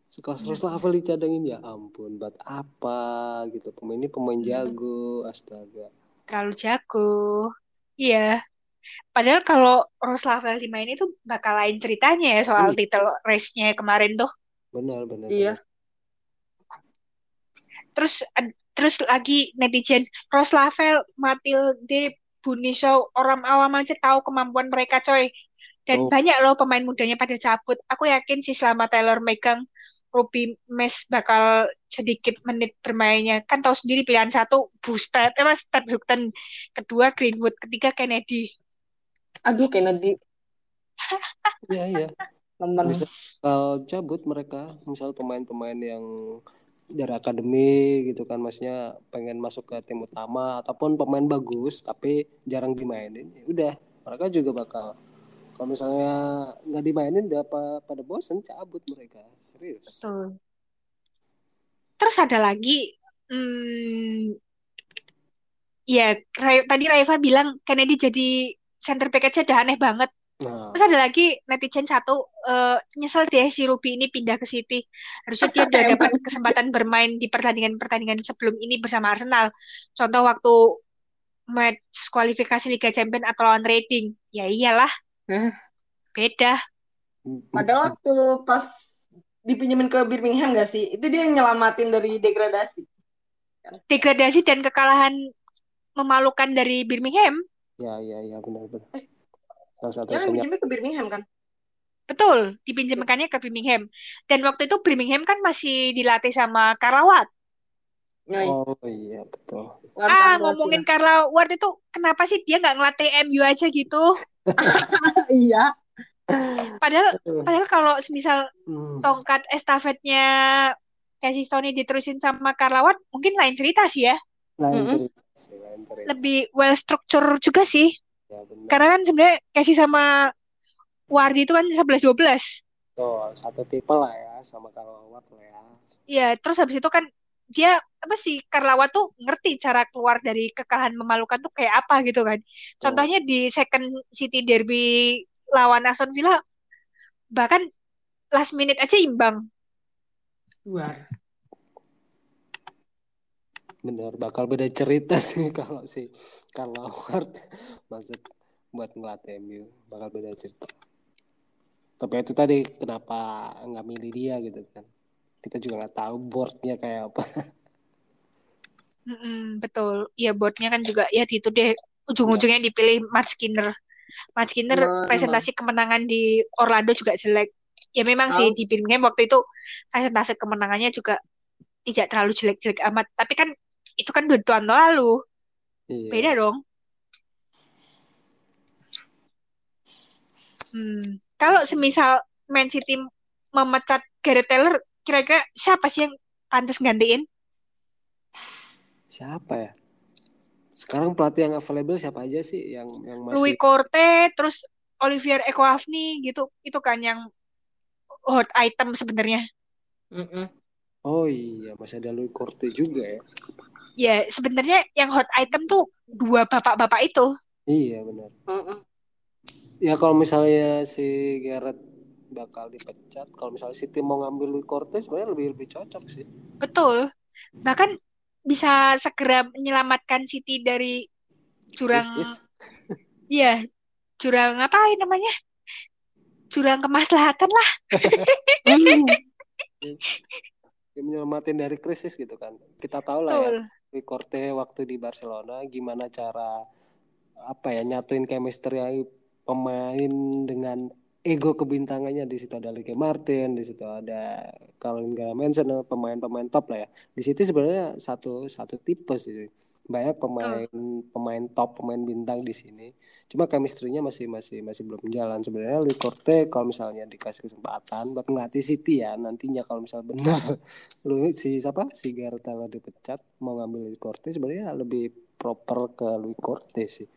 Sekelas Roslavel dicadangin ya ampun, buat apa gitu. Pemain ini pemain jago, astaga. Terlalu jago. Iya. Padahal kalau Rose Lavelle dimainin itu bakal lain ceritanya ya soal Iya. title race-nya kemarin tuh. Benar, benar, Iya. benar. Terus ad- terus lagi netizen Rose Lavelle, Matilde, Bunisho, orang awam aja tahu kemampuan mereka coy. Dan Oh. banyak loh pemain mudanya pada cabut. Aku yakin sih selama Taylor megang Ruby Mes bakal sedikit menit bermainnya. Kan tahu sendiri pilihan satu Booster, eh mas, Ted Houghton. Kedua Greenwood, ketiga Kennedy. Aduh, Kennedy Iya, iya. temen. Bisa bakal cabut mereka, misal pemain-pemain yang dari akademi gitu kan, maksudnya pengen masuk ke tim utama ataupun pemain bagus tapi jarang dimainin. Ya Udah, mereka juga bakal kalau misalnya nggak dimainin udah apa pada bosen cabut mereka. Serius. Betul. Terus ada lagi, hmm, ya Ray- tadi Raifa bilang Kennedy jadi center back aja udah aneh banget. Nah, Terus ada lagi netizen satu eh, nyesel deh si Ruby ini pindah ke City. Harusnya dia udah dapat kesempatan bermain di pertandingan-pertandingan sebelum ini bersama Arsenal. Contoh waktu match kualifikasi Liga Champions atau lawan Reading. Ya iyalah, beda. Padahal waktu pas dipinjemin ke Birmingham gak sih? Itu dia yang nyelamatin dari degradasi. Degradasi dan kekalahan memalukan dari Birmingham. ya ya ya benar-benar. Salah satu Dia kan penyakit. pinjemnya ke Birmingham kan? Betul, dipinjamkannya ke Birmingham. Dan waktu itu Birmingham kan masih dilatih sama. Nyoi. Oh iya betul. Ah, ngomongin Carla Ward itu kenapa sih dia nggak ngelatih MU aja gitu? Iya. Padahal, padahal kalau misal Hmm. tongkat estafetnya Casey Stoney diterusin sama Carla Ward, mungkin lain cerita sih ya. Lain cerita sih, lain cerita. Lebih well structure juga sih. Ya benar. Karena kan sebenarnya Casey sama Wardi itu kan 11-12. Tuh, satu tipe lah ya sama kalau Awat lah ya. Iya, terus habis itu kan dia apa sih Karlawa tuh ngerti cara keluar dari kekalahan memalukan tuh kayak apa gitu kan. Contohnya di second City Derby lawan Aston Villa bahkan last minute aja imbang. Luar. Bener, bakal beda cerita sih kalau si kalau Award masuk buat ngelatih MU, bakal beda cerita. Tapi itu tadi kenapa nggak milih dia gitu kan? Kita juga nggak tahu boardnya kayak apa. Mm-mm, betul. Ya boardnya kan juga ya itu deh ujung-ujungnya dipilih Matt Skinner. Matt Skinner Benar, presentasi kemenangan di Orlando juga jelek. Ya memang sih di Birmingham waktu itu presentasi kemenangannya juga tidak terlalu jelek-jelek amat. Tapi kan itu kan dua tahun lalu. Iya. Beda dong. Hmm. Kalau semisal Man City memecat Gareth Taylor, kira-kira siapa sih yang pantas gantiin? Siapa ya? Sekarang pelatih yang available siapa aja sih yang yang Louis masih Corte, terus Olivier Ekoafni gitu. Itu kan yang hot item sebenarnya. Mm-mm. Oh iya, masih ada Louis Corte juga ya. Ya, sebenarnya yang hot item tuh dua bapak-bapak itu. Iya benar. Mm-mm. Ya kalau misalnya si Gareth bakal dipecat, kalau misalnya City mau ngambil Louis Corte sebenarnya lebih lebih cocok sih. Betul. Bahkan bisa segera menyelamatkan City dari jurang. Iya, jurang apa ya namanya? Jurang kemaslahatan lah. Ya, menyelamatin dari krisis gitu kan. Kita tahu lah ya Betul. Rui Corte waktu di Barcelona gimana cara apa ya nyatuin chemistry pemain dengan ego kebintangannya? Di situ ada Ricky Martin di situ ada Colin Mention pemain-pemain top lah ya. Di situ sebenarnya satu satu tipe sih banyak pemain oh. pemain top pemain bintang di sini cuma chemistry-nya masih masih masih belum jalan. Sebenarnya Louis Corte kalau misalnya dikasih kesempatan buat ngelatih City ya nantinya kalau misal benar lu si siapa? Si Gareth Taylor dipecat mau ngambil Louis Corte sebenarnya lebih proper ke Louis Corte sih.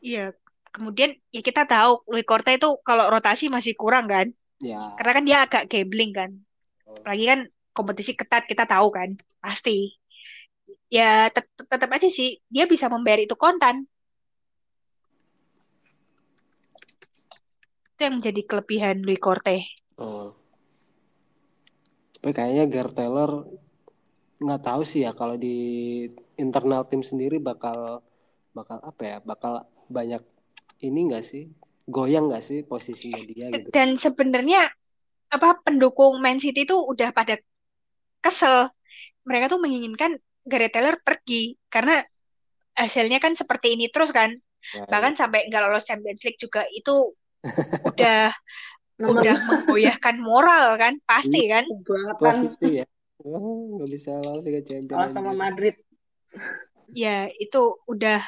Iya kemudian ya kita tahu Louis Corte itu kalau rotasi masih kurang kan? Ya. Karena kan dia agak gambling kan. Oh. lagi kan kompetisi ketat kita tahu kan pasti. Ya tet tetap aja sih dia bisa membayar itu kontan. Itu yang menjadi kelebihan Louis Corte. Oh. Tapi kayaknya Gar Taylor nggak tahu sih ya kalau di internal tim sendiri bakal bakal apa ya bakal banyak ini nggak sih goyang nggak sih posisinya dia gitu. Dan sebenarnya apa pendukung Man City itu udah pada kesel. Mereka tuh menginginkan Gareth Taylor pergi karena hasilnya kan seperti ini terus kan ya, bahkan ya. sampai nggak lolos Champions League juga itu udah udah. menggoyahkan moral kan pasti kan? pasti ya. Oh, nggak bisa lolos ke Champions sama Madrid. Ya itu udah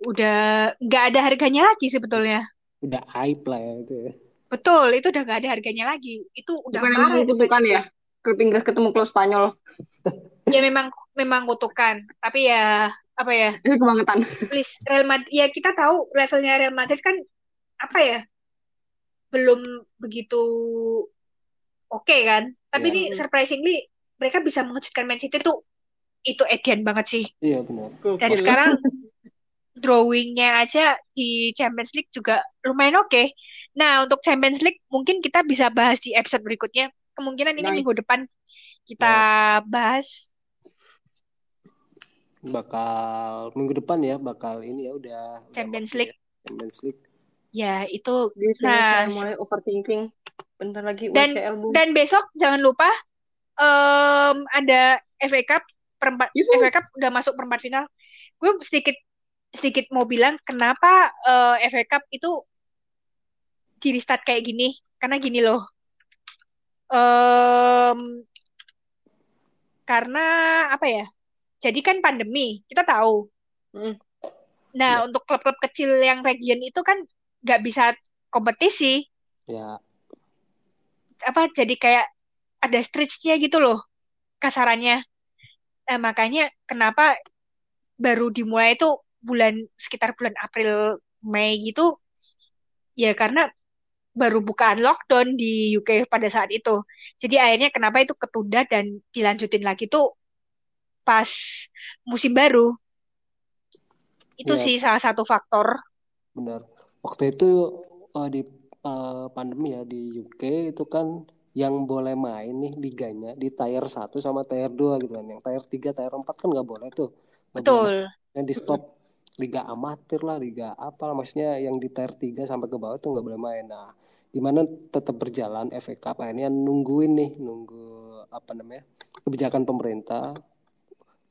udah nggak ada harganya lagi sebetulnya. Udah aib lah ya itu ya. betul itu udah nggak ada harganya lagi. Itu udah bukan marah itu bukan ya? Klub Inggris ketemu klub Spanyol. Ya memang memang kutukan tapi ya apa ya? Ini kebangetan. Please Real Madrid ya kita tahu levelnya Real Madrid kan apa ya belum begitu oke okay, kan tapi yeah. ini surprisingly mereka bisa mengejutkan Man City tuh itu Edian banget sih iya benar dan sekarang drawingnya aja di Champions League juga lumayan oke okay. nah untuk Champions League mungkin kita bisa bahas di episode berikutnya kemungkinan ini nah. minggu depan kita ya. bahas bakal minggu depan ya bakal ini ya udah Champions League. Ya, Champions League. Ya itu Di sini nah mulai overthinking. Bentar lagi dan UCL dan besok jangan lupa um, ada FA Cup perempat Yuhu. FA Cup udah masuk perempat final. Gue sedikit sedikit mau bilang kenapa uh, eh, FA Cup itu di restart kayak gini karena gini loh. Um, karena apa ya? jadi kan pandemi kita tahu hmm. nah ya. untuk klub-klub kecil yang region itu kan nggak bisa kompetisi ya apa jadi kayak ada stretchnya gitu loh kasarannya nah makanya kenapa baru dimulai itu bulan sekitar bulan April Mei gitu ya karena baru bukaan lockdown di UK pada saat itu. Jadi akhirnya kenapa itu ketunda dan dilanjutin lagi tuh pas musim baru. Itu ya. sih salah satu faktor. Benar. Waktu itu uh, di uh, pandemi ya di UK itu kan yang boleh main nih liganya di tier 1 sama tier 2 gitu kan. Yang tier 3, tier 4 kan nggak boleh tuh. Gak Betul. Boleh. Yang di stop liga amatir lah, liga apa maksudnya yang di tier 3 sampai ke bawah tuh nggak boleh main. Nah, gimana tetap berjalan FA Cup akhirnya nungguin nih, nunggu apa namanya? kebijakan pemerintah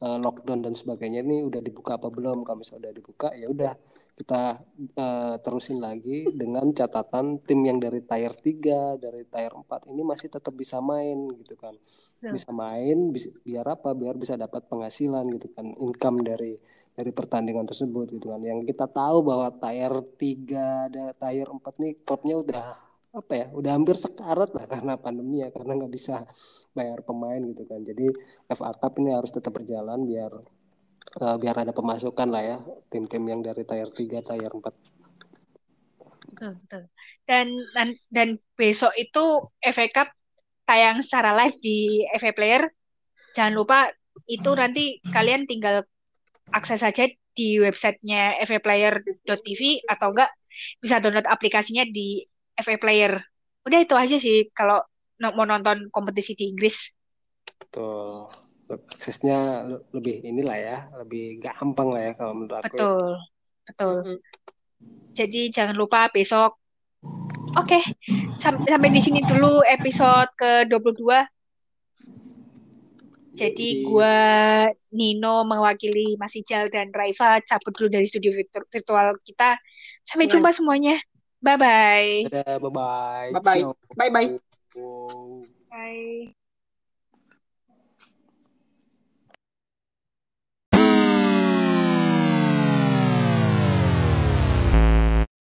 uh, lockdown dan sebagainya ini udah dibuka apa belum kalau misalnya udah dibuka ya udah kita uh, terusin lagi dengan catatan tim yang dari tier 3, dari tier 4 ini masih tetap bisa main gitu kan. Ya. Bisa main bisa, biar apa? Biar bisa dapat penghasilan gitu kan, income dari dari pertandingan tersebut gitu kan. Yang kita tahu bahwa tier 3 ada tier 4 nih klubnya udah apa ya udah hampir sekarat lah karena pandemi ya karena nggak bisa bayar pemain gitu kan jadi FA Cup ini harus tetap berjalan biar uh, biar ada pemasukan lah ya tim-tim yang dari tier 3 tier 4 betul betul dan dan dan besok itu FA Cup tayang secara live di FA Player jangan lupa itu nanti kalian tinggal akses saja di websitenya faplayer.tv atau enggak bisa download aplikasinya di FA player. Udah itu aja sih kalau mau nonton kompetisi di Inggris. Betul. Aksesnya lebih inilah ya, lebih gampang lah ya kalau menurut aku. Ya. Betul. Betul. Mm -hmm. Jadi jangan lupa besok Oke, okay. Sam sampai di sini dulu episode ke-22. Jadi Jadi- gua Nino mewakili Mas Ijal dan Raifa cabut dulu dari studio virtu- virtual kita. Sampai jumpa semuanya. Bye bye. Dadah, bye bye. Bye-bye. Bye-bye. Ciao. Bye.